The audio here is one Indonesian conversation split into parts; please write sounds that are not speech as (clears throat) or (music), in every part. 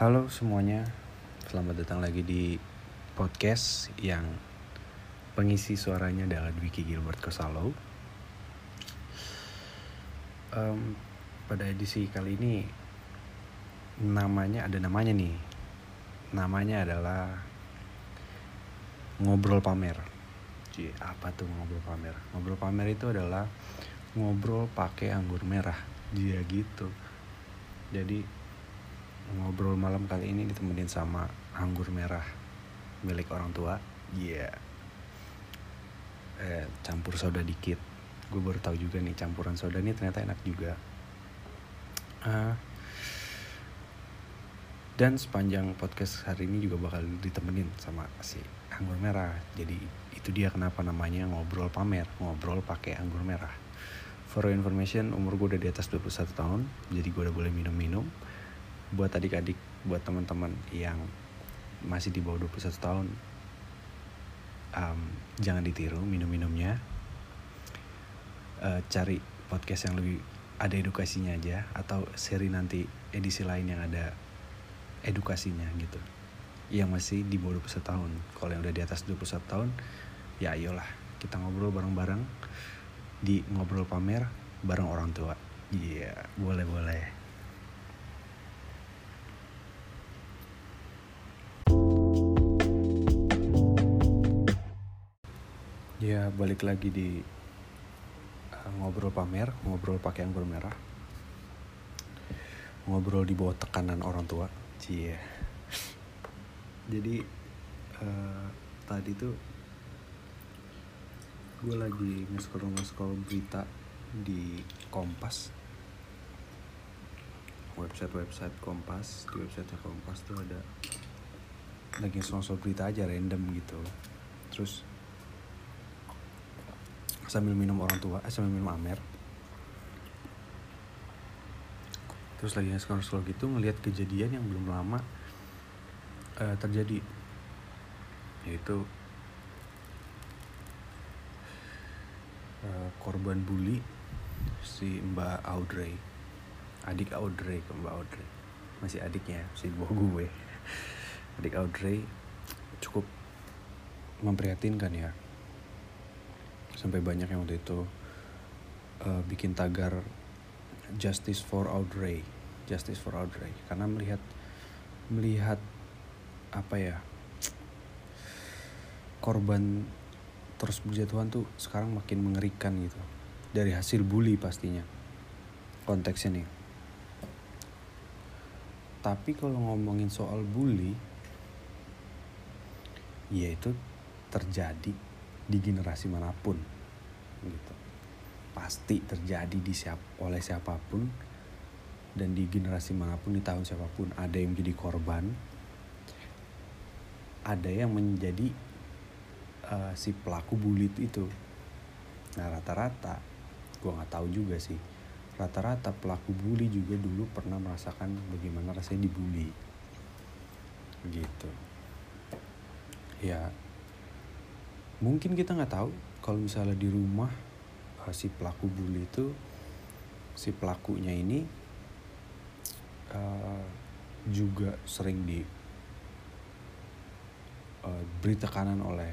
Halo semuanya, selamat datang lagi di podcast yang pengisi suaranya adalah Dwiki Gilbert Kosalo. Em, pada edisi kali ini namanya ada namanya nih, namanya adalah ngobrol pamer. Cie, apa tuh ngobrol pamer? Ngobrol pamer itu adalah ngobrol pakai anggur merah, dia gitu. Jadi ngobrol malam kali ini ditemenin sama anggur merah milik orang tua. Iya. Eh, campur soda dikit. Gue baru tahu juga nih campuran soda ini ternyata enak juga. Ah, dan sepanjang podcast hari ini juga bakal ditemenin sama si anggur merah. Jadi itu dia kenapa namanya ngobrol pamer, ngobrol pakai anggur merah. For your information, umur gue udah di atas 21 tahun, jadi gue udah boleh minum-minum. Buat adik-adik, buat teman-teman yang masih di bawah 21 tahun, um, jangan ditiru minum-minumnya. Eh, cari podcast yang lebih ada edukasinya aja, atau seri nanti edisi lain yang ada edukasinya gitu. Yang masih di bawah 21 tahun. Kalau yang udah di atas 21 tahun ya ayolah kita ngobrol bareng-bareng. Di ngobrol pamer bareng orang tua. Iya boleh boleh ya balik lagi di uh, ngobrol pamer ngobrol pakai anggur merah. Ngobrol di bawah tekanan orang tua cie. Jadi eh, tadi tuh gue lagi nge-scroll nge-scroll berita di Kompas. Website website Kompas di website Kompas tuh ada lagi nge-scroll berita aja random gitu. Terus sambil minum orang tua eh, sambil minum amer. Terus lagi scroll scroll gitu ngelihat kejadian yang belum lama eh, terjadi. Yaitu eh, korban bully si Mbak Audrey. Adik Audrey ke Mbak Audrey. Masih adiknya si bawah gue. Adik Audrey cukup memprihatinkan ya sampai banyak yang waktu itu eh, bikin tagar Justice for Audrey, Justice for Audrey, karena melihat melihat apa ya korban terus berjatuhan tuh sekarang makin mengerikan gitu. Dari hasil bully pastinya konteksnya nih. Tapi kalau ngomongin soal bully, ya itu terjadi di generasi mana pun gitu. Pasti terjadi di siap oleh siapa pun dan di generasi mana pun di tahun siapa pun ada yang menjadi korban ada yang menjadi uh, si pelaku bully itu nah rata-rata gue nggak tahu juga sih rata-rata pelaku bully juga dulu pernah merasakan bagaimana rasanya dibully gitu. Ya mungkin kita nggak tahu. Kalau misalnya di rumah uh, si pelaku bully itu si pelakunya ini uh, juga sering di uh, beri tekanan oleh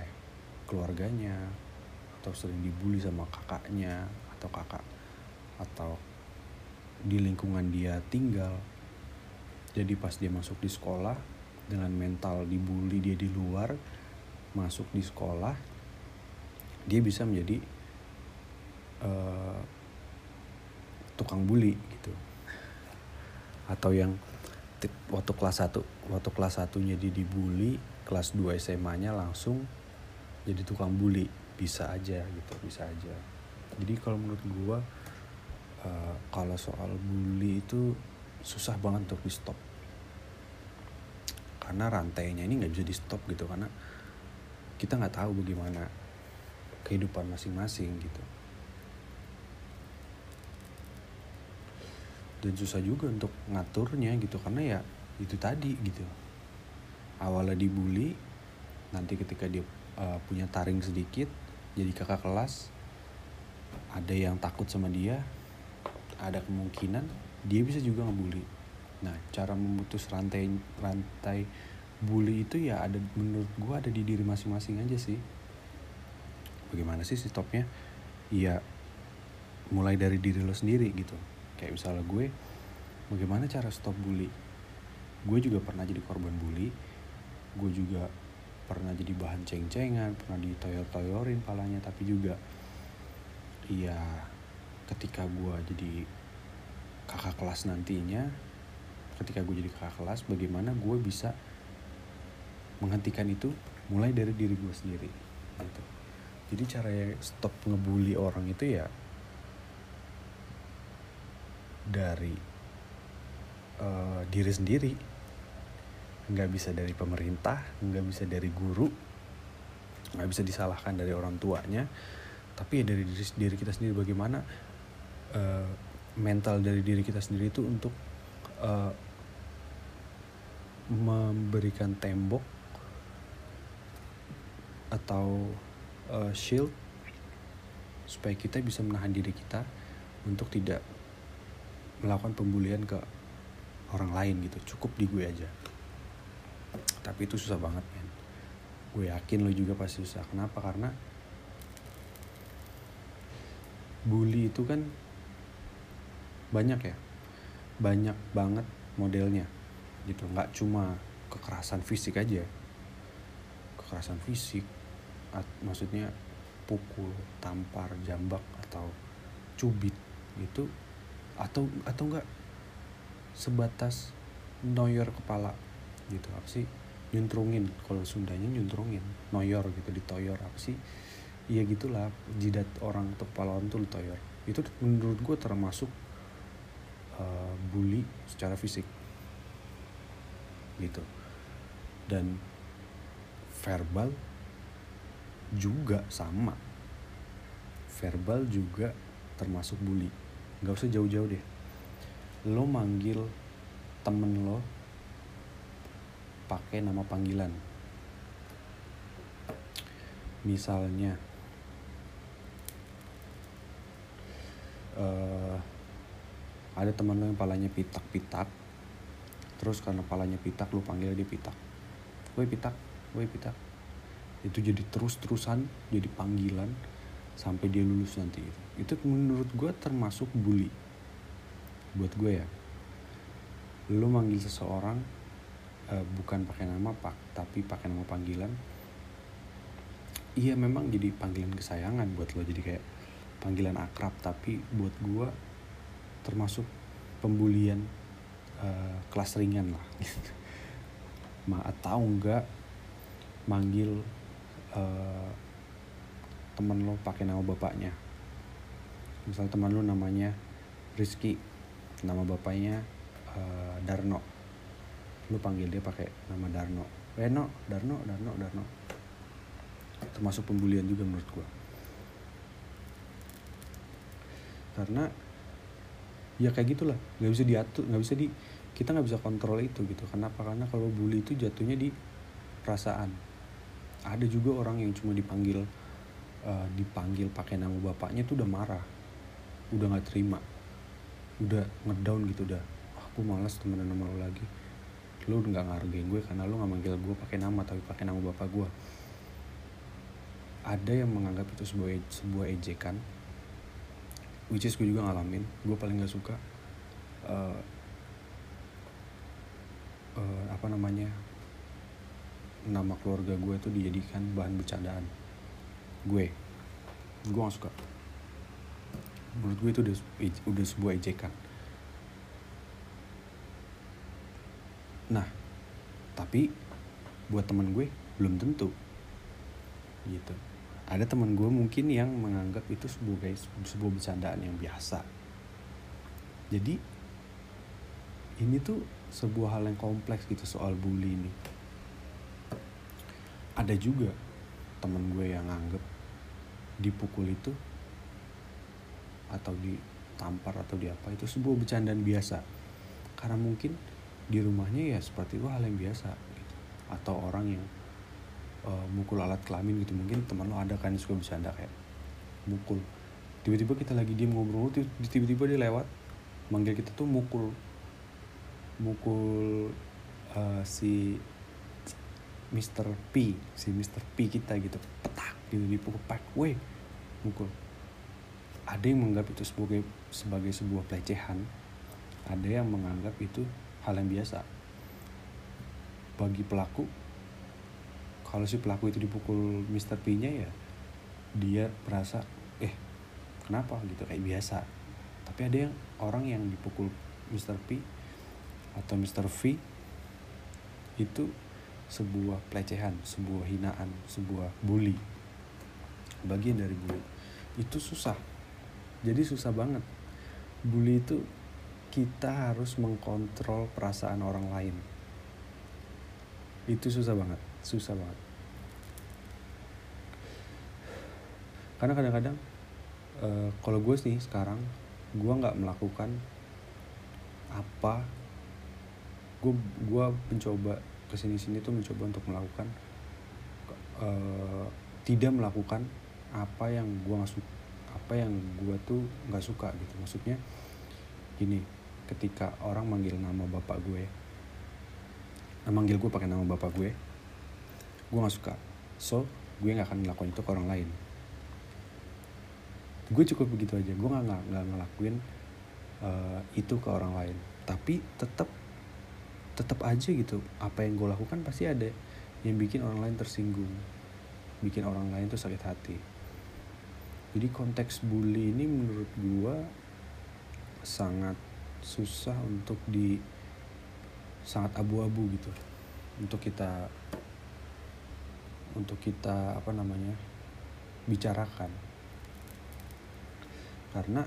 keluarganya atau sering dibully sama kakaknya atau kakak atau di lingkungan dia tinggal. Jadi pas dia masuk di sekolah dengan mental dibully dia di luar masuk di sekolah dia bisa menjadi uh, tukang bully gitu. Atau yang waktu kelas 1 waktu kelas 1 jadi dibully kelas 2 SMA-nya langsung jadi tukang bully. Bisa aja gitu bisa aja. Jadi kalau menurut gua uh, kalau soal bully itu susah banget untuk di stop karena rantainya ini nggak bisa di stop gitu karena kita nggak tahu bagaimana kehidupan masing-masing gitu. Dan susah juga untuk ngaturnya gitu karena ya itu tadi gitu. Awalnya dibully nanti ketika dia uh, punya taring sedikit jadi kakak kelas ada yang takut sama dia ada kemungkinan dia bisa juga ngebully. Nah cara memutus rantai rantai bully itu ya ada menurut gue ada di diri masing-masing aja sih bagaimana sih stopnya? Ya mulai dari diri lo sendiri gitu. Kayak misalnya gue bagaimana cara stop bully? Gue juga pernah jadi korban bully. Gue juga pernah jadi bahan ceng-cengan pernah ditoyor-toyorin palanya tapi juga iya ketika gue jadi kakak kelas nantinya ketika gue jadi kakak kelas bagaimana gue bisa menghentikan itu mulai dari diri gue sendiri gitu jadi cara stop ngebully orang itu ya dari uh, diri sendiri. Nggak bisa dari pemerintah nggak bisa dari guru nggak bisa disalahkan dari orang tuanya. Tapi ya dari diri, diri kita sendiri bagaimana uh, mental dari diri kita sendiri itu untuk uh, memberikan tembok atau uh, shield supaya kita bisa menahan diri kita untuk tidak melakukan pembulian ke orang lain gitu. Cukup di gue aja. Tapi itu susah banget men. Gue yakin lo juga pasti susah. Kenapa? Karena bully itu kan banyak ya. Banyak banget modelnya gitu. Nggak cuma kekerasan fisik aja. Kekerasan fisik maksudnya pukul tampar jambak atau cubit itu atau atau enggak sebatas noyor kepala gitu. Apa sih? Nyuntrungin. Kalau Sundanya nyuntrungin. Noyor gitu ditoyor. Apa sih? Iya gitulah. Jidat orang atau kepala orang tuh ditoyor. Itu menurut gue termasuk uh, bully secara fisik. Gitu. Dan verbal juga sama. Verbal juga termasuk bully. Nggak usah jauh-jauh deh. Lo manggil temen lo pakai nama panggilan. Misalnya uh, ada teman lo yang palanya pitak-pitak terus karena palanya pitak lo panggil dia pitak. Gue pitak gue pitak itu jadi terus-terusan jadi panggilan sampai dia lulus nanti itu itu menurut gue termasuk bully. Buat gue ya. Lo manggil seseorang uh, bukan pakai nama pak tapi pakai nama panggilan iya memang jadi panggilan kesayangan buat lo. Jadi kayak panggilan akrab tapi buat gue termasuk pembulian uh, kelas ringan lah. (laughs) Ma atau enggak manggil uh, temen lo pakai nama bapaknya. Misal teman lo namanya Rizky nama bapaknya uh, Darno. Lu panggil dia pakai nama Darno. Eh no Darno Darno Darno. Termasuk pembulian juga menurut gua. Karena ya kayak gitulah. Nggak bisa diatur nggak bisa di kita nggak bisa kontrol itu gitu. Kenapa? Karena kalau bully itu jatuhnya di perasaan ada juga orang yang cuma dipanggil uh, dipanggil pakai nama bapaknya tuh udah marah. Udah nggak terima. Udah ngedown gitu udah ah, aku malas temenan sama lo lagi. Lo nggak ngargain gue karena lo nggak manggil gue pakai nama tapi pakai nama bapak gue. Ada yang menganggap itu sebuah sebuah ejekan which is gue juga ngalamin. Gue paling gak suka uh, uh, apa namanya nama keluarga gue tuh dijadikan bahan bercandaan. Gue. Gue gak suka. Menurut gue itu udah udah sebuah ejekan. Nah tapi buat teman gue belum tentu. Gitu. Ada teman gue mungkin yang menganggap itu sebagai sebuah bercandaan yang biasa. Jadi ini tuh sebuah hal yang kompleks gitu soal bully ini ada juga teman gue yang nganggep dipukul itu atau ditampar atau di apa itu sebuah bercandaan biasa. Karena mungkin di rumahnya ya seperti itu hal yang biasa gitu. atau orang yang uh, mukul alat kelamin gitu. Mungkin teman lo ada kan yang suka bercanda kayak mukul. Tiba-tiba kita lagi diem ngobrol tiba-tiba dia lewat manggil kita tuh mukul. Mukul uh, si Mr. P si Mr. P kita gitu petak gitu dipukul pak weh mukul ada yang menganggap itu sebagai sebagai sebuah pelecehan ada yang menganggap itu hal yang biasa bagi pelaku kalau si pelaku itu dipukul Mr. P nya ya dia merasa eh kenapa gitu kayak biasa tapi ada yang orang yang dipukul Mr. P atau Mr. V itu sebuah pelecehan, sebuah hinaan, sebuah bully. Bagian dari bully. Itu susah. Jadi susah banget. Bully itu kita harus mengkontrol perasaan orang lain. Itu susah banget, susah banget. Karena kadang-kadang uh, kalau gue sih sekarang gue nggak melakukan apa gue gue mencoba ke sini sini tuh mencoba untuk melakukan uh, tidak melakukan apa yang gue suka apa yang gue tuh nggak suka gitu. Maksudnya gini ketika orang manggil nama bapak gue nah, manggil gue pakai nama bapak gue gue nggak suka. So gue nggak akan ngelakuin itu ke orang lain. Gue cukup begitu aja. Gue nggak nggak ngelakuin uh, itu ke orang lain. Tapi tetap tetap aja gitu apa yang gue lakukan pasti ada yang bikin orang lain tersinggung bikin orang lain tuh sakit hati. Jadi konteks bully ini menurut gue sangat susah untuk di sangat abu-abu gitu. Untuk kita untuk kita apa namanya bicarakan. Karena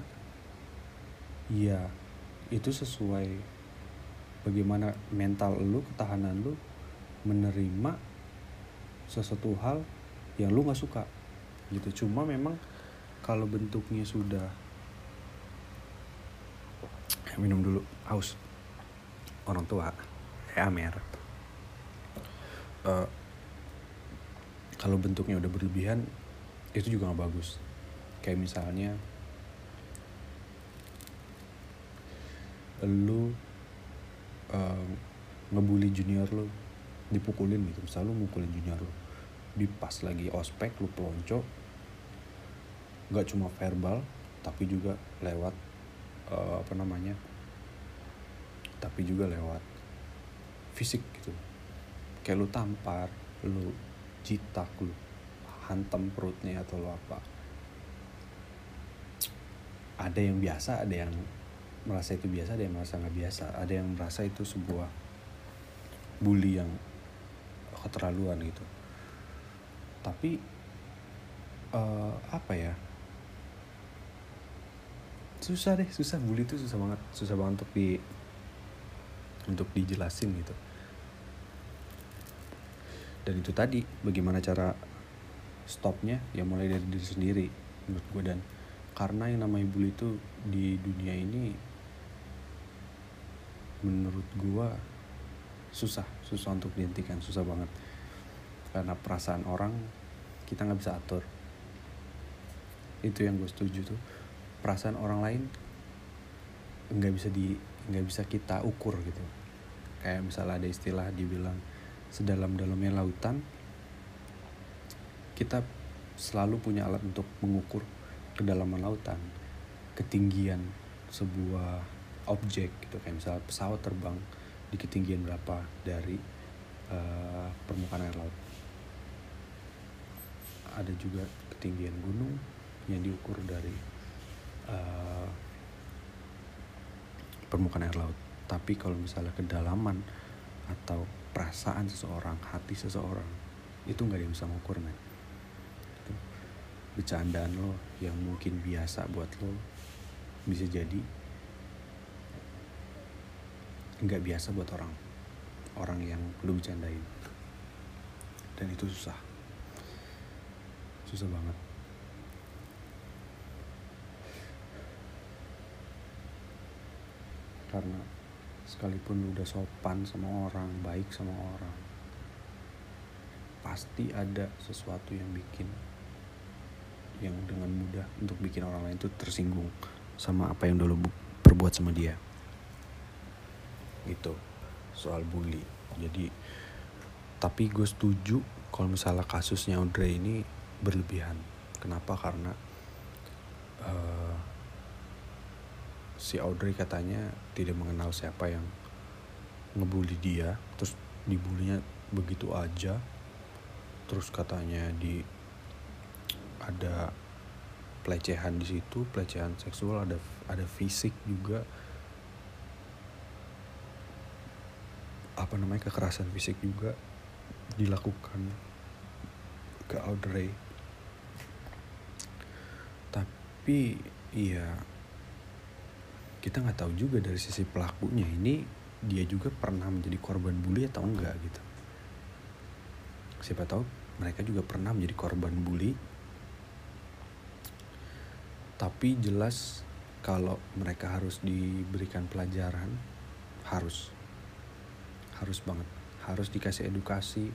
ya itu sesuai bagaimana mental lu ketahanan lu menerima sesuatu hal yang lu nggak suka gitu. Cuma memang kalau bentuknya sudah minum dulu haus. Orang tua eh Amer. Uh, kalau bentuknya udah berlebihan itu juga nggak bagus. Kayak misalnya lu uh, ngebully junior lu dipukulin gitu. Misal lu mukulin junior lu di pas lagi ospek lu pelonco nggak cuma verbal tapi juga lewat uh, apa namanya tapi juga lewat fisik gitu. Kayak lu tampar lu jitak lu hantam perutnya atau lu apa. Ada yang biasa ada yang merasa itu biasa ada yang merasa nggak biasa. Ada yang merasa itu sebuah bully yang keterlaluan gitu. Tapi uh, apa ya? Susah deh susah. Bully itu susah banget. Susah banget untuk di untuk dijelasin gitu. Dan itu tadi bagaimana cara stopnya? Ya mulai dari diri sendiri menurut gue dan karena yang namanya bully itu di dunia ini menurut gua susah susah untuk dihentikan susah banget. Karena perasaan orang kita nggak bisa atur. Itu yang gue setuju tuh. Perasaan orang lain nggak bisa di nggak bisa kita ukur gitu. Kayak misalnya ada istilah dibilang sedalam-dalamnya lautan kita selalu punya alat untuk mengukur kedalaman lautan ketinggian sebuah objek gitu kayak misalnya pesawat terbang di ketinggian berapa dari uh, permukaan air laut. Ada juga ketinggian gunung yang diukur dari uh, permukaan air laut. Tapi kalau misalnya kedalaman atau perasaan seseorang hati seseorang itu nggak ada yang bisa mengukur men. Bercandaan lo yang mungkin biasa buat lo bisa jadi nggak biasa buat orang orang yang lu bercandain. Dan itu susah. Susah banget. Karena sekalipun lu udah sopan sama orang baik sama orang pasti ada sesuatu yang bikin yang dengan mudah untuk bikin orang lain itu tersinggung sama apa yang dulu perbuat sama dia gitu soal bully. Jadi tapi gue setuju kalau misalnya kasusnya Audrey ini berlebihan. Kenapa? Karena uh, si Audrey katanya tidak mengenal siapa yang ngebully dia. Terus dibulinya begitu aja. Terus katanya di ada pelecehan di situ pelecehan seksual ada ada fisik juga apa namanya kekerasan fisik juga dilakukan ke Audrey. Tapi iya kita nggak tahu juga dari sisi pelakunya. Ini dia juga pernah menjadi korban bully atau enggak gitu. Siapa tahu mereka juga pernah menjadi korban bully. Tapi jelas kalau mereka harus diberikan pelajaran harus harus banget. Harus dikasih edukasi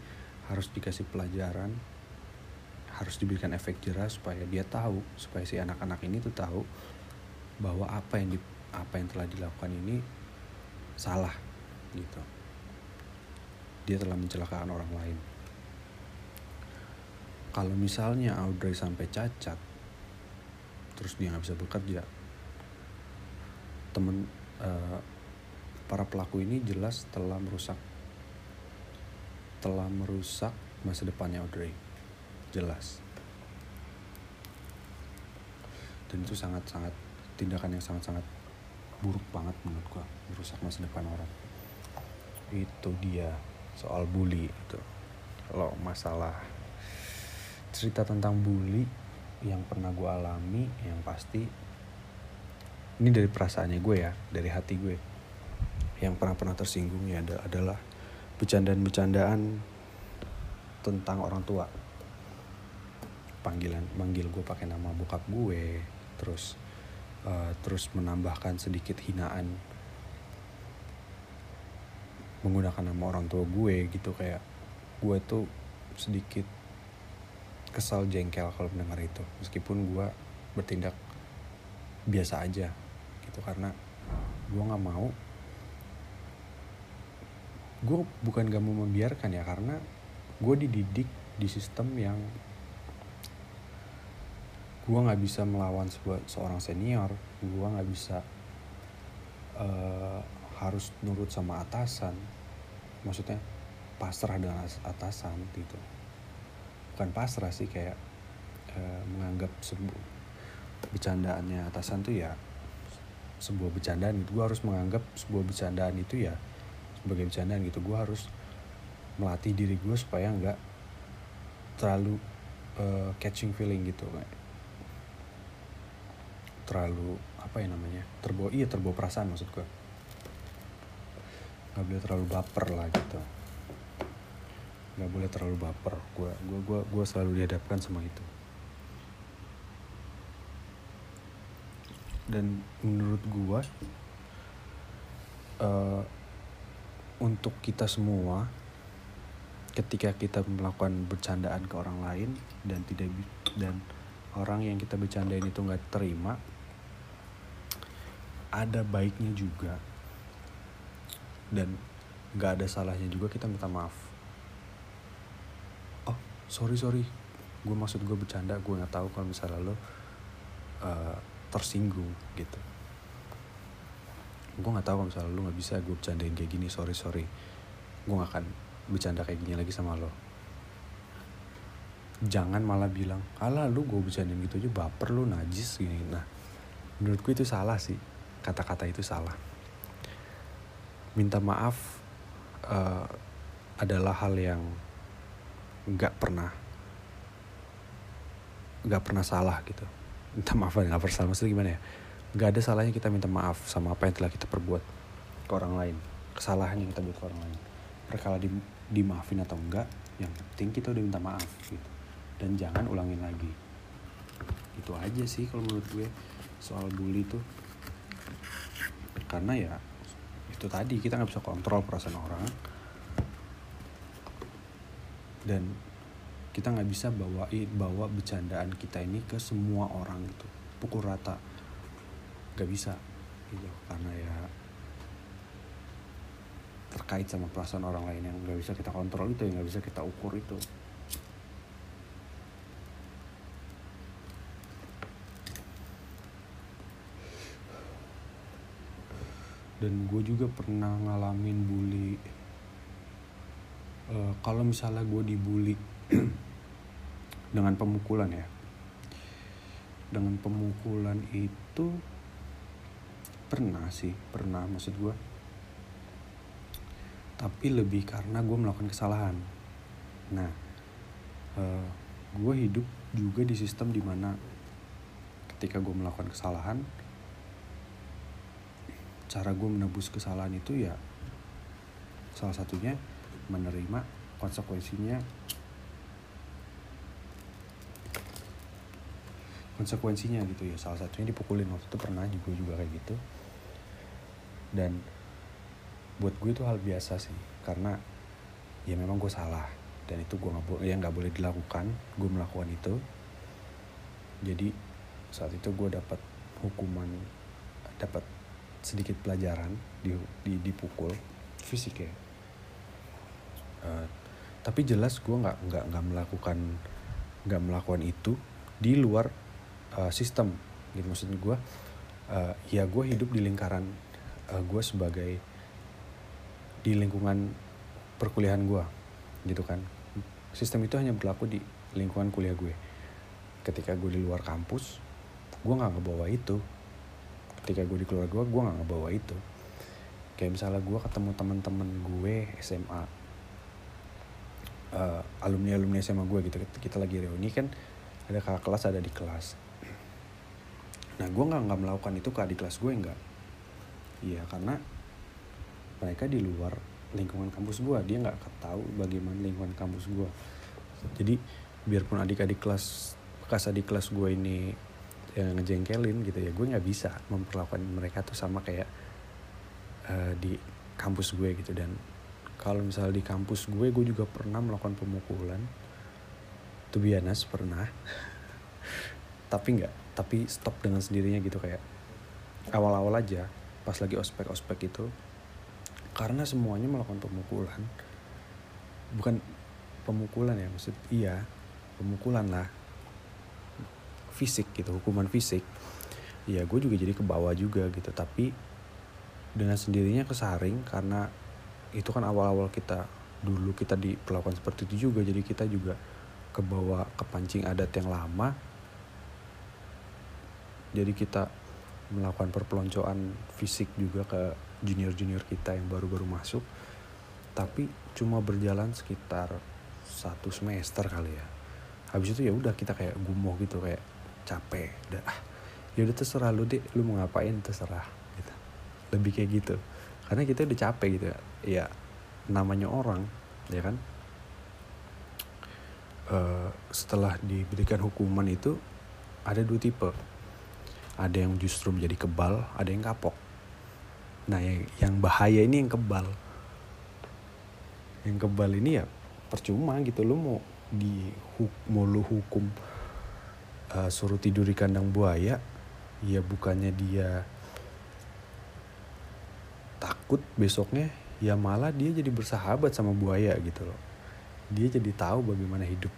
harus dikasih pelajaran harus diberikan efek jerah supaya dia tahu supaya si anak-anak ini tuh tahu bahwa apa yang di, apa yang telah dilakukan ini salah gitu. Dia telah mencelakakan orang lain. Kalau misalnya Audrey sampai cacat terus dia nggak bisa bekerja temen uh, para pelaku ini jelas telah merusak telah merusak masa depannya Audrey. Jelas. Dan itu sangat-sangat tindakan yang sangat-sangat buruk banget menurut gua merusak masa depan orang. Itu dia soal bully itu. Kalau masalah cerita tentang bully yang pernah gue alami yang pasti ini dari perasaannya gue ya dari hati gue yang pernah pernah tersinggung ya adalah bercandaan-bercandaan tentang orang tua. Panggilan manggil gue pakai nama bokap gue terus uh, terus menambahkan sedikit hinaan menggunakan nama orang tua gue gitu kayak gue tuh sedikit kesal jengkel kalau mendengar itu. Meskipun gue bertindak biasa aja gitu karena gue nggak mau gue bukan gak mau membiarkan ya karena gue dididik di sistem yang gue nggak bisa melawan sebuah seorang senior gue nggak bisa uh, harus nurut sama atasan. Maksudnya pasrah dengan atasan gitu. Bukan pasrah sih kayak e, menganggap sebuah bercandaannya atasan tuh ya sebuah bercandaan itu gue harus menganggap sebuah bercandaan itu ya sebagai bercandaan gitu gue harus melatih diri gue supaya nggak terlalu uh, catching feeling gitu kayak terlalu apa ya namanya terbawa iya terbawa perasaan maksud gue nggak boleh terlalu baper lah gitu. Nggak boleh terlalu baper. Gue gue gue gue selalu dihadapkan sama itu. Dan menurut gue uh, untuk kita semua ketika kita melakukan bercandaan ke orang lain dan tidak dan orang yang kita bercandain itu nggak terima ada baiknya juga. Dan nggak ada salahnya juga kita minta maaf. Oh sorry sorry. Gue maksud gue bercanda gue nggak tahu kalau misalnya lo uh, tersinggung gitu gue nggak tahu kalau misalnya lo nggak bisa gue bercandain kayak gini sorry sorry. Gue gak akan bercanda kayak gini lagi sama lo. Jangan malah bilang alah lu gue bercandain gitu aja baper lu najis gini. Nah menurutku itu salah sih. Kata-kata itu salah. Minta maaf uh, adalah hal yang nggak pernah nggak pernah salah gitu. Minta maaf nggak pernah salah. Maksudnya gimana ya nggak ada salahnya kita minta maaf sama apa yang telah kita perbuat ke orang lain. Kesalahan yang kita buat ke orang lain. Perkara di, dimaafin atau enggak yang penting kita udah minta maaf gitu. Dan jangan ulangin lagi. Itu aja sih kalau menurut gue soal bully tuh. Karena ya itu tadi kita nggak bisa kontrol perasaan orang. Dan kita nggak bisa bawain bawa bercandaan kita ini ke semua orang gitu. Pukul rata nggak bisa. Gitu. Karena ya terkait sama perasaan orang lain yang nggak bisa kita kontrol itu yang nggak bisa kita ukur itu. Dan gue juga pernah ngalamin bully. Uh, kalau misalnya gue dibully (clears throat) dengan pemukulan ya. Dengan pemukulan itu pernah sih pernah maksud gue tapi lebih karena gue melakukan kesalahan. Nah uh, gue hidup juga di sistem di mana ketika gue melakukan kesalahan cara gue menebus kesalahan itu ya salah satunya menerima konsekuensinya konsekuensinya gitu ya. Salah satunya dipukulin. Waktu itu pernah juga juga kayak gitu. Dan buat gue itu hal biasa sih. Karena ya memang gue salah. Dan itu gue nggak boleh ya nggak boleh dilakukan. Gue melakukan itu. Jadi saat itu gue dapat hukuman dapat sedikit pelajaran di, di dipukul fisik ya. Uh, tapi jelas gue nggak nggak nggak melakukan nggak melakukan itu di luar uh, sistem gitu maksudnya gue uh, ya gue hidup di lingkaran uh, gue sebagai di lingkungan perkuliahan gue gitu kan. Sistem itu hanya berlaku di lingkungan kuliah gue. Ketika gue di luar kampus gue nggak ngebawa itu. Ketika gue di keluarga gue gue nggak ngebawa itu. Kayak misalnya gue ketemu teman-teman gue SMA uh, alumni alumni SMA gue gitu. Kita lagi reuni kan ada kakak kelas ada di kelas nah gue nggak nggak melakukan itu ke adik kelas gue nggak. Iya karena mereka di luar lingkungan kampus gue dia nggak tahu bagaimana lingkungan kampus gue jadi biarpun adik-adik kelas bekas adik kelas gue ini yang ngejengkelin gitu ya gue nggak bisa memperlakukan mereka tuh sama kayak uh, di kampus gue gitu. Dan kalau misalnya di kampus gue gue juga pernah melakukan pemukulan. Tuh biasa pernah. (laughs) Tapi nggak tapi stop dengan sendirinya gitu kayak awal-awal aja pas lagi ospek-ospek itu karena semuanya melakukan pemukulan. Bukan pemukulan ya maksud iya pemukulan lah. Fisik gitu hukuman fisik. Ya gue juga jadi ke bawah juga gitu tapi dengan sendirinya kesaring karena itu kan awal-awal kita dulu kita diperlakukan seperti itu juga jadi kita juga ke bawah kepancing adat yang lama jadi kita melakukan perpeloncoan fisik juga ke junior-junior kita yang baru-baru masuk. Tapi cuma berjalan sekitar satu semester kali ya. Habis itu ya udah kita kayak gumoh gitu kayak capek. Udah ah ya udah terserah lu deh lu mau ngapain terserah gitu. Lebih kayak gitu. Karena kita udah capek gitu ya. Ya namanya orang ya kan? Uh, setelah diberikan hukuman itu ada dua tipe ada yang justru menjadi kebal ada yang kapok. Nah yang, yang bahaya ini yang kebal. Yang kebal ini ya percuma gitu lo mau di mau lu hukum uh, suruh tidur di kandang buaya ya bukannya dia takut besoknya ya malah dia jadi bersahabat sama buaya gitu loh. Dia jadi tahu bagaimana hidup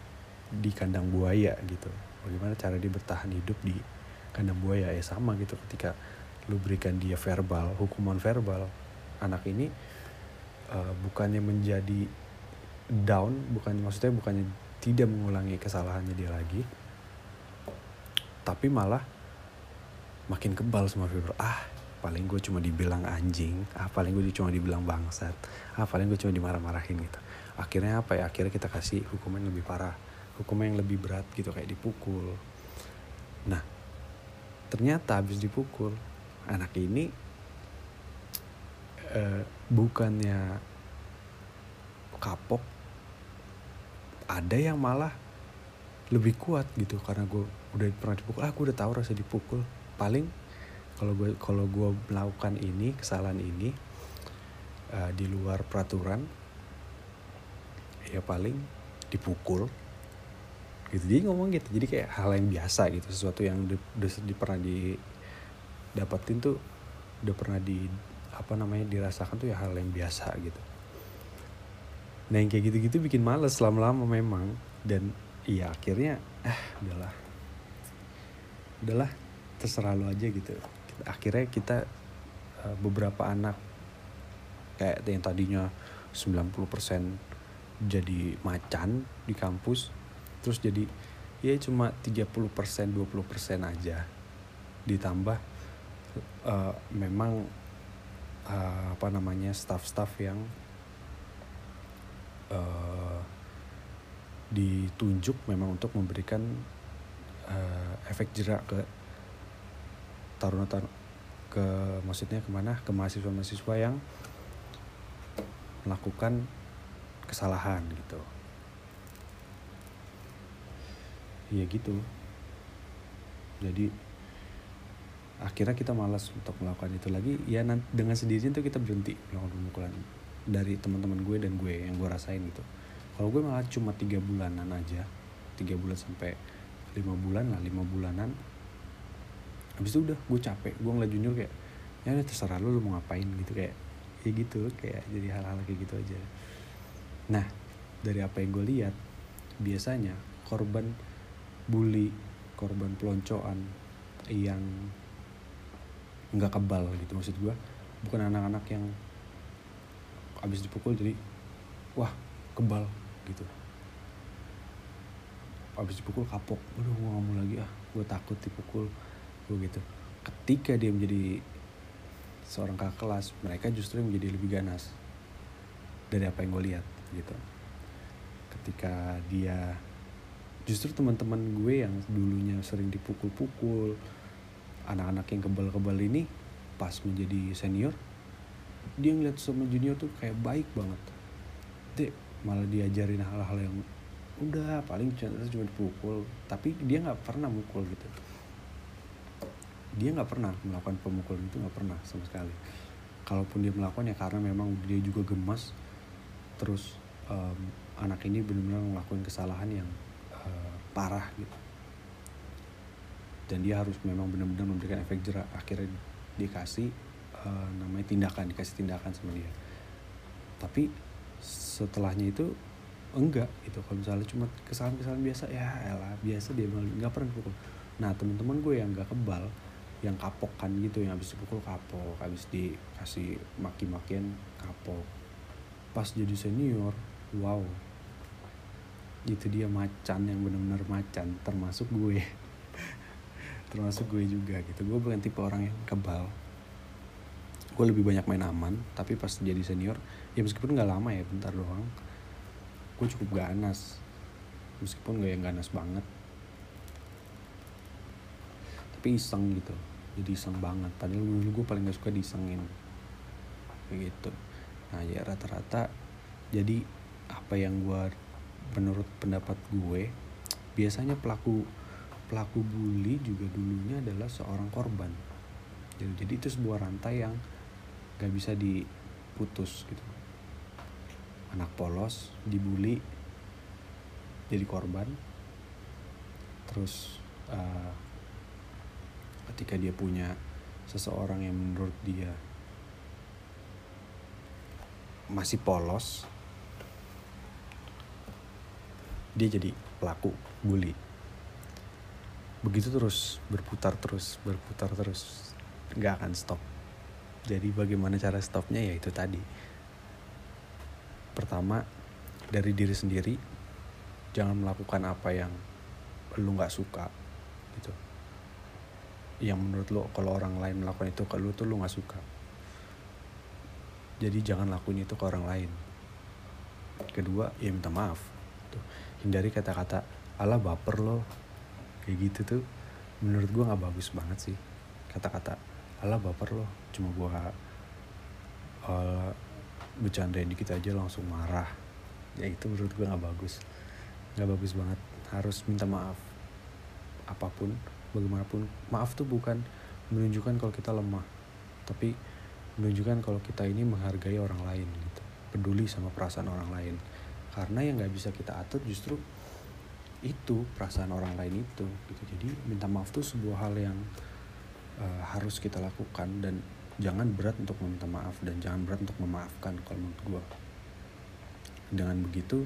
di kandang buaya gitu bagaimana cara dia bertahan hidup di kandang buaya ya sama gitu ketika lu berikan dia verbal hukuman verbal anak ini uh, bukannya menjadi down bukan maksudnya bukannya tidak mengulangi kesalahannya dia lagi tapi malah makin kebal sama verbal ah paling gue cuma dibilang anjing ah paling gue cuma dibilang bangsat ah paling gue cuma dimarah-marahin gitu. Akhirnya apa ya? Akhirnya kita kasih hukuman yang lebih parah hukuman yang lebih berat gitu kayak dipukul. Nah ternyata habis dipukul anak ini uh, bukannya kapok ada yang malah lebih kuat gitu karena gue udah pernah dipukul. Ah udah tahu rasa dipukul. Paling kalau gue kalau gue melakukan ini kesalahan ini uh, di luar peraturan ya paling dipukul gitu. Dia ngomong gitu. Jadi kayak hal yang biasa gitu. Sesuatu yang udah, udah, pernah didapatin tuh udah pernah di apa namanya dirasakan tuh ya hal yang biasa gitu. Nah yang kayak gitu-gitu bikin males lama-lama memang. Dan iya akhirnya ah udahlah. Udahlah terserah lo aja gitu. Akhirnya kita uh, beberapa anak kayak yang tadinya 90% jadi macan di kampus terus jadi ya cuma 30% 20% aja. Ditambah uh, memang uh, apa namanya staff-staff yang uh, ditunjuk memang untuk memberikan uh, efek jerak ke taruna taruna ke maksudnya ke mana ke mahasiswa mahasiswa yang melakukan kesalahan gitu ya gitu. Jadi akhirnya kita malas untuk melakukan itu lagi. Ya dengan sendirinya tuh kita berhenti melakukan pemukulan dari teman-teman gue dan gue yang gue rasain gitu kalau gue malah cuma tiga bulanan aja tiga bulan sampai lima bulan lah lima bulanan. Habis itu udah gue capek gue ngeliat junior kayak ya udah terserah lu lu mau ngapain? Gitu kayak ya gitu kayak jadi hal-hal kayak gitu aja. Nah dari apa yang gue lihat biasanya korban bully korban peloncoan yang nggak kebal gitu maksud gue bukan anak-anak yang abis dipukul jadi wah kebal gitu. Abis dipukul kapok aduh gue gak mau lagi ah gue takut dipukul gue gitu. Ketika dia menjadi seorang kakak kelas mereka justru menjadi lebih ganas dari apa yang gue lihat gitu. Ketika dia justru teman-teman gue yang dulunya sering dipukul-pukul anak-anak yang kebal-kebal ini pas menjadi senior dia ngeliat sama junior tuh kayak baik banget. Dek malah diajarin hal-hal yang udah paling cuma dipukul tapi dia nggak pernah mukul gitu. Dia nggak pernah melakukan pemukulan itu nggak pernah sama sekali. Kalaupun dia melakukan ya karena memang dia juga gemas terus um, anak ini benar-benar melakukan kesalahan yang parah gitu. Dan dia harus memang benar-benar memberikan efek jerak akhirnya dikasih uh, namanya tindakan dikasih tindakan sama dia. Tapi setelahnya itu enggak gitu. Kalau misalnya cuma kesalahan-kesalahan biasa ya elah biasa dia nggak pernah pukul nah teman-teman gue yang nggak kebal yang kapok kan gitu yang habis dipukul kapok habis dikasih maki-makian kapok. Pas jadi senior wow itu dia macan yang benar-benar macan termasuk gue. (laughs) Termasuk gue juga gitu. Gue bukan tipe orang yang kebal. Gue lebih banyak main aman tapi pas jadi senior ya meskipun nggak lama ya bentar doang gue cukup ganas. Meskipun gak yang ganas banget. Tapi iseng gitu jadi iseng banget. Padahal dulu gue paling gak suka disengin. Gitu. Nah ya rata-rata jadi apa yang gue menurut pendapat gue biasanya pelaku pelaku bully juga dulunya adalah seorang korban. Jadi, jadi itu sebuah rantai yang gak bisa diputus gitu. Anak polos dibully jadi korban. Terus uh, ketika dia punya seseorang yang menurut dia masih polos dia jadi pelaku bully. Begitu terus berputar terus berputar terus nggak akan stop. Jadi bagaimana cara stopnya? Ya itu tadi. Pertama dari diri sendiri jangan melakukan apa yang lu nggak suka gitu. Yang menurut lo kalau orang lain melakukan itu ke lu tuh lu nggak suka. Jadi jangan lakuin itu ke orang lain. Kedua ya minta maaf tuh hindari kata-kata ala baper lo. Kayak gitu tuh menurut gue nggak bagus banget sih kata-kata ala baper lo. Cuma gue uh, bercandain dikit aja langsung marah. Ya itu menurut gue nggak bagus nggak bagus banget. Harus minta maaf apa pun bagaimanapun. Maaf tuh bukan menunjukkan kalau kita lemah tapi menunjukkan kalau kita ini menghargai orang lain gitu peduli sama perasaan orang lain karena yang nggak bisa kita atur justru itu perasaan orang lain itu gitu. Jadi minta maaf tuh sebuah hal yang uh, harus kita lakukan dan jangan berat untuk meminta maaf dan jangan berat untuk memaafkan kalau menurut gue dengan begitu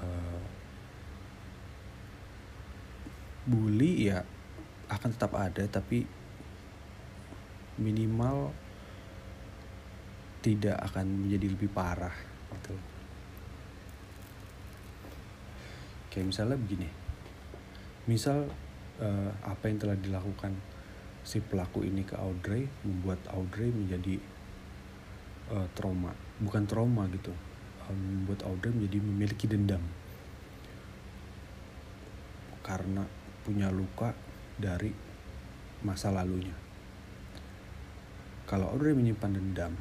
uh, bully ya akan tetap ada tapi minimal tidak akan menjadi lebih parah gitu kayak misalnya begini. Misal uh, apa yang telah dilakukan si pelaku ini ke Audrey membuat Audrey menjadi uh, trauma. Bukan trauma gitu. Uh, membuat Audrey menjadi memiliki dendam. Karena punya luka dari masa lalunya. Kalau Audrey menyimpan dendam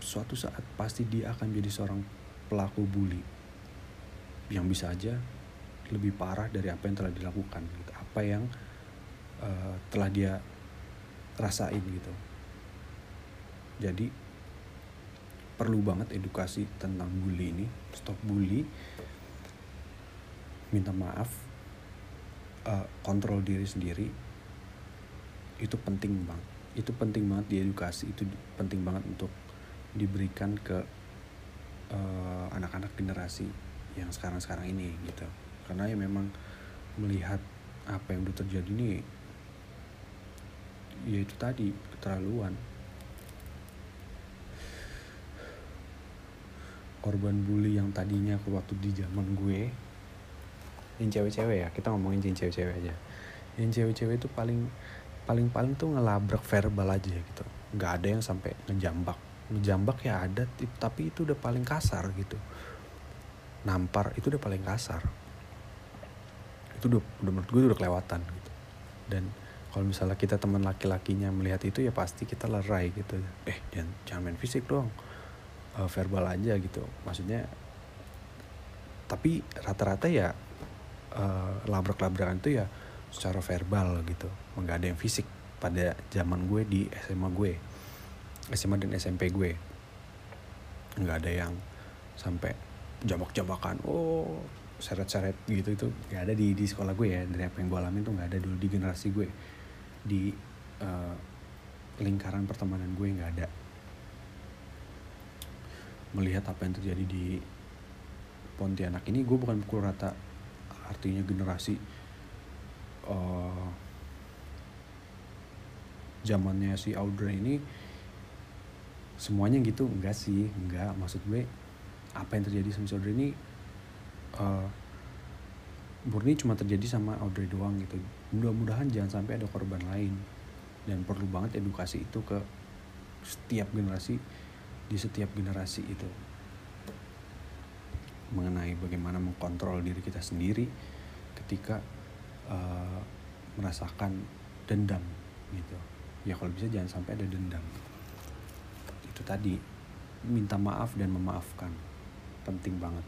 suatu saat pasti dia akan jadi seorang pelaku bully yang bisa aja lebih parah dari apa yang telah dilakukan gitu. apa yang uh, telah dia rasain gitu. Jadi perlu banget edukasi tentang bully ini. Stop bully. Minta maaf. Uh, kontrol diri sendiri. Itu penting banget. Itu penting banget diedukasi. Itu penting banget untuk diberikan ke uh, anak-anak generasi yang sekarang-sekarang ini gitu. Karena ya memang melihat apa yang udah terjadi ini ya itu tadi keterlaluan. Korban bully yang tadinya waktu di zaman gue yang cewek-cewek ya kita ngomongin yang cewek-cewek aja. Yang cewek-cewek itu paling paling paling tuh ngelabrak verbal aja gitu. Nggak ada yang sampai ngejambak. Ngejambak ya ada tapi itu udah paling kasar gitu nampar itu udah paling kasar. Itu udah, udah menurut gue udah kelewatan gitu. Dan kalau misalnya kita teman laki-lakinya melihat itu ya pasti kita lerai gitu. Eh jangan jangan main fisik dong. Uh, verbal aja gitu. Maksudnya tapi rata-rata ya uh, labrak-labrakan itu ya secara verbal gitu. Nggak ada yang fisik pada zaman gue di SMA gue. SMA dan SMP gue. Nggak ada yang sampai jambak-jambakan oh seret-seret gitu itu nggak ada di di sekolah gue ya. Dari apa yang gue alami tuh nggak ada dulu di generasi gue. Di uh, lingkaran pertemanan gue nggak ada. Melihat apa yang terjadi di Pontianak ini gue bukan pukul rata artinya generasi uh, zamannya si Audrey ini semuanya gitu enggak sih enggak maksud gue apa yang terjadi sama si Audrey ini uh, murni cuma terjadi sama Audrey doang gitu. Mudah-mudahan jangan sampai ada korban lain. Dan perlu banget edukasi itu ke setiap generasi di setiap generasi itu. Mengenai bagaimana mengkontrol diri kita sendiri ketika uh, merasakan dendam gitu. Ya kalau bisa jangan sampai ada dendam. Itu tadi. Minta maaf dan memaafkan penting banget.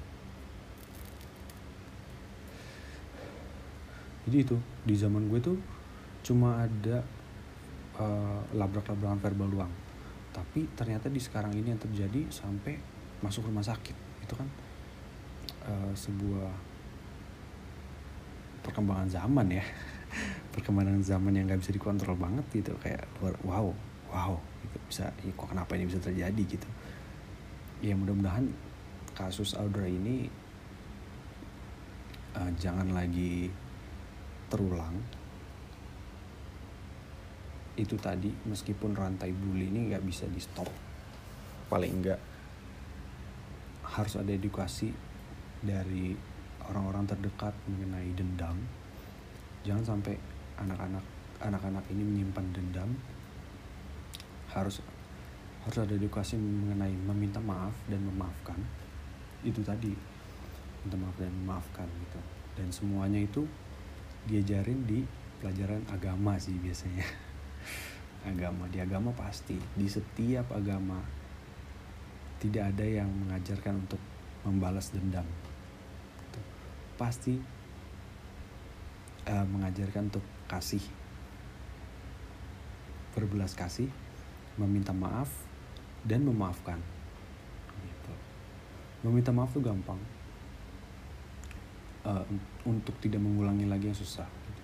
Jadi itu di zaman gue tuh cuma ada uh, labrak-labrakan verbal doang. Tapi ternyata di sekarang ini yang terjadi sampai masuk rumah sakit itu kan. Uh, sebuah perkembangan zaman ya. (laughs) Perkembangan zaman yang nggak bisa dikontrol banget gitu kayak wow wow gitu. Bisa ya, kok kenapa ini bisa terjadi gitu. Ya mudah-mudahan kasus Audra ini uh, jangan lagi terulang. Itu tadi meskipun rantai bully ini nggak bisa di stop paling enggak harus ada edukasi dari orang-orang terdekat mengenai dendam. Jangan sampai anak-anak anak-anak ini menyimpan dendam. Harus harus ada edukasi mengenai meminta maaf dan memaafkan itu tadi. Minta maaf dan memaafkan gitu. Dan semuanya itu diajarin di pelajaran agama sih biasanya. (laughs) Agama di agama pasti di setiap agama. Tidak ada yang mengajarkan untuk membalas dendam. Gitu. pasti uh, mengajarkan untuk kasih. Berbelas kasih meminta maaf dan memaafkan. Meminta maaf tuh gampang uh, untuk tidak mengulangi lagi yang susah gitu.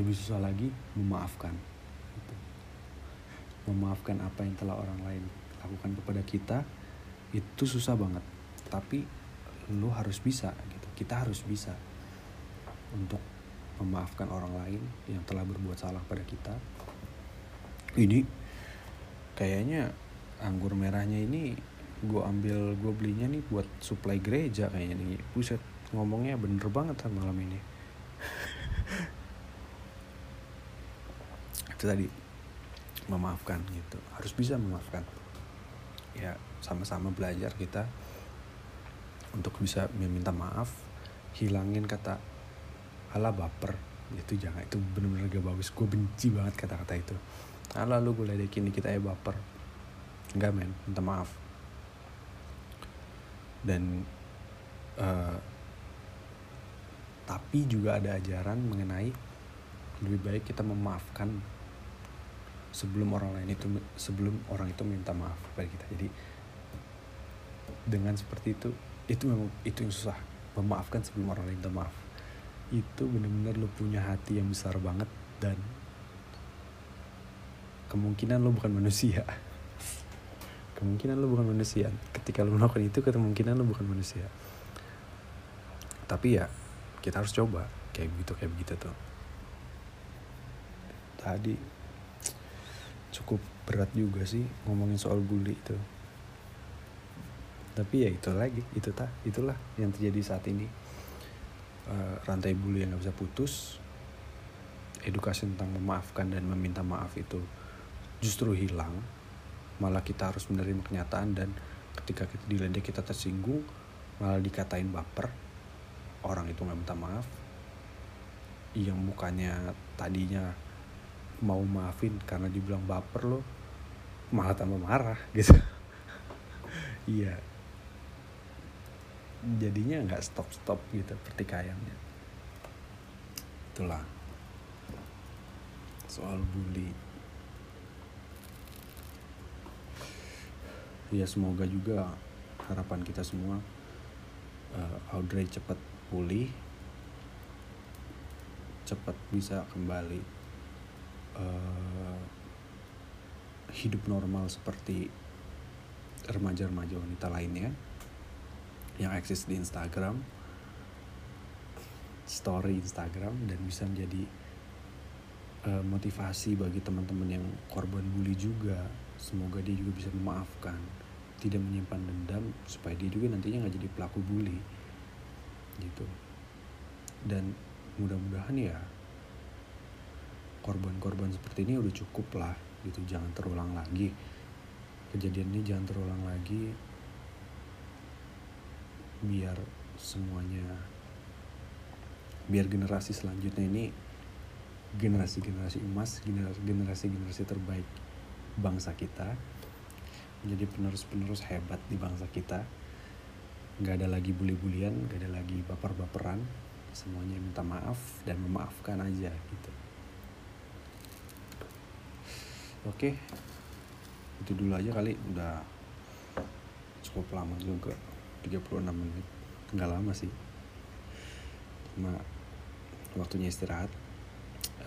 lebih susah lagi memaafkan gitu. memaafkan apa yang telah orang lain lakukan kepada kita itu susah banget tapi lu harus bisa gitu kita harus bisa untuk memaafkan orang lain yang telah berbuat salah pada kita ini kayaknya anggur merahnya ini gue ambil gue belinya nih buat supply gereja kayaknya nih. Buset ngomongnya bener banget kan malam ini. (laughs) Itu tadi memaafkan gitu. Harus bisa memaafkan. Ya sama-sama belajar kita untuk bisa meminta maaf hilangin kata ala baper. Itu jangan itu bener-bener gak bagus. Gue benci banget kata-kata itu. Ala lu gue ledekin dikit aja baper. Enggak men minta maaf dan uh, tapi juga ada ajaran mengenai lebih baik kita memaafkan sebelum orang lain itu sebelum orang itu minta maaf kepada kita. Jadi dengan seperti itu itu memang itu yang susah. Memaafkan sebelum orang lain minta maaf. Itu benar-benar lo punya hati yang besar banget dan kemungkinan lo bukan manusia kemungkinan lo bukan manusia. Ketika lo melakukan itu kemungkinan lo bukan manusia. Tapi ya kita harus coba. Kayak begitu kayak begitu tuh. Tadi cukup berat juga sih ngomongin soal bully itu. Tapi ya itu lagi itu tak itulah yang terjadi saat ini. Uh, rantai bully yang nggak bisa putus edukasi tentang memaafkan dan meminta maaf itu justru hilang malah kita harus menerima kenyataan dan ketika kita diledek kita tersinggung malah dikatain baper orang itu nggak minta maaf. Yang mukanya tadinya mau maafin karena dibilang baper lo malah tambah marah (laughs) gitu. Iya. Jadinya nggak stop stop gitu pertikaiannya. Itulah soal bully ya semoga juga harapan kita semua uh, Audrey cepat pulih cepat bisa kembali uh, hidup normal seperti remaja-remaja wanita lainnya yang eksis di Instagram story Instagram dan bisa menjadi uh, motivasi bagi teman-teman yang korban bully juga. Semoga dia juga bisa memaafkan tidak menyimpan dendam supaya dia juga nantinya nggak jadi pelaku bully gitu. Dan mudah-mudahan ya korban-korban seperti ini udah cukup lah gitu. Jangan terulang lagi. Kejadian ini jangan terulang lagi biar semuanya biar generasi selanjutnya ini generasi-generasi emas generasi-generasi terbaik bangsa kita menjadi penerus-penerus hebat di bangsa kita. Nggak ada lagi bully-bulian nggak ada lagi baper-baperan. Semuanya minta maaf dan memaafkan aja gitu. Oke itu dulu aja kali. Udah cukup lama juga 36 menit. Nggak lama sih. Cuma waktunya istirahat.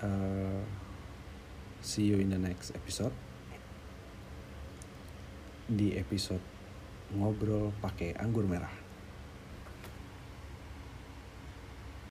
Uh, see you in the next episode di episode ngobrol pakai anggur merah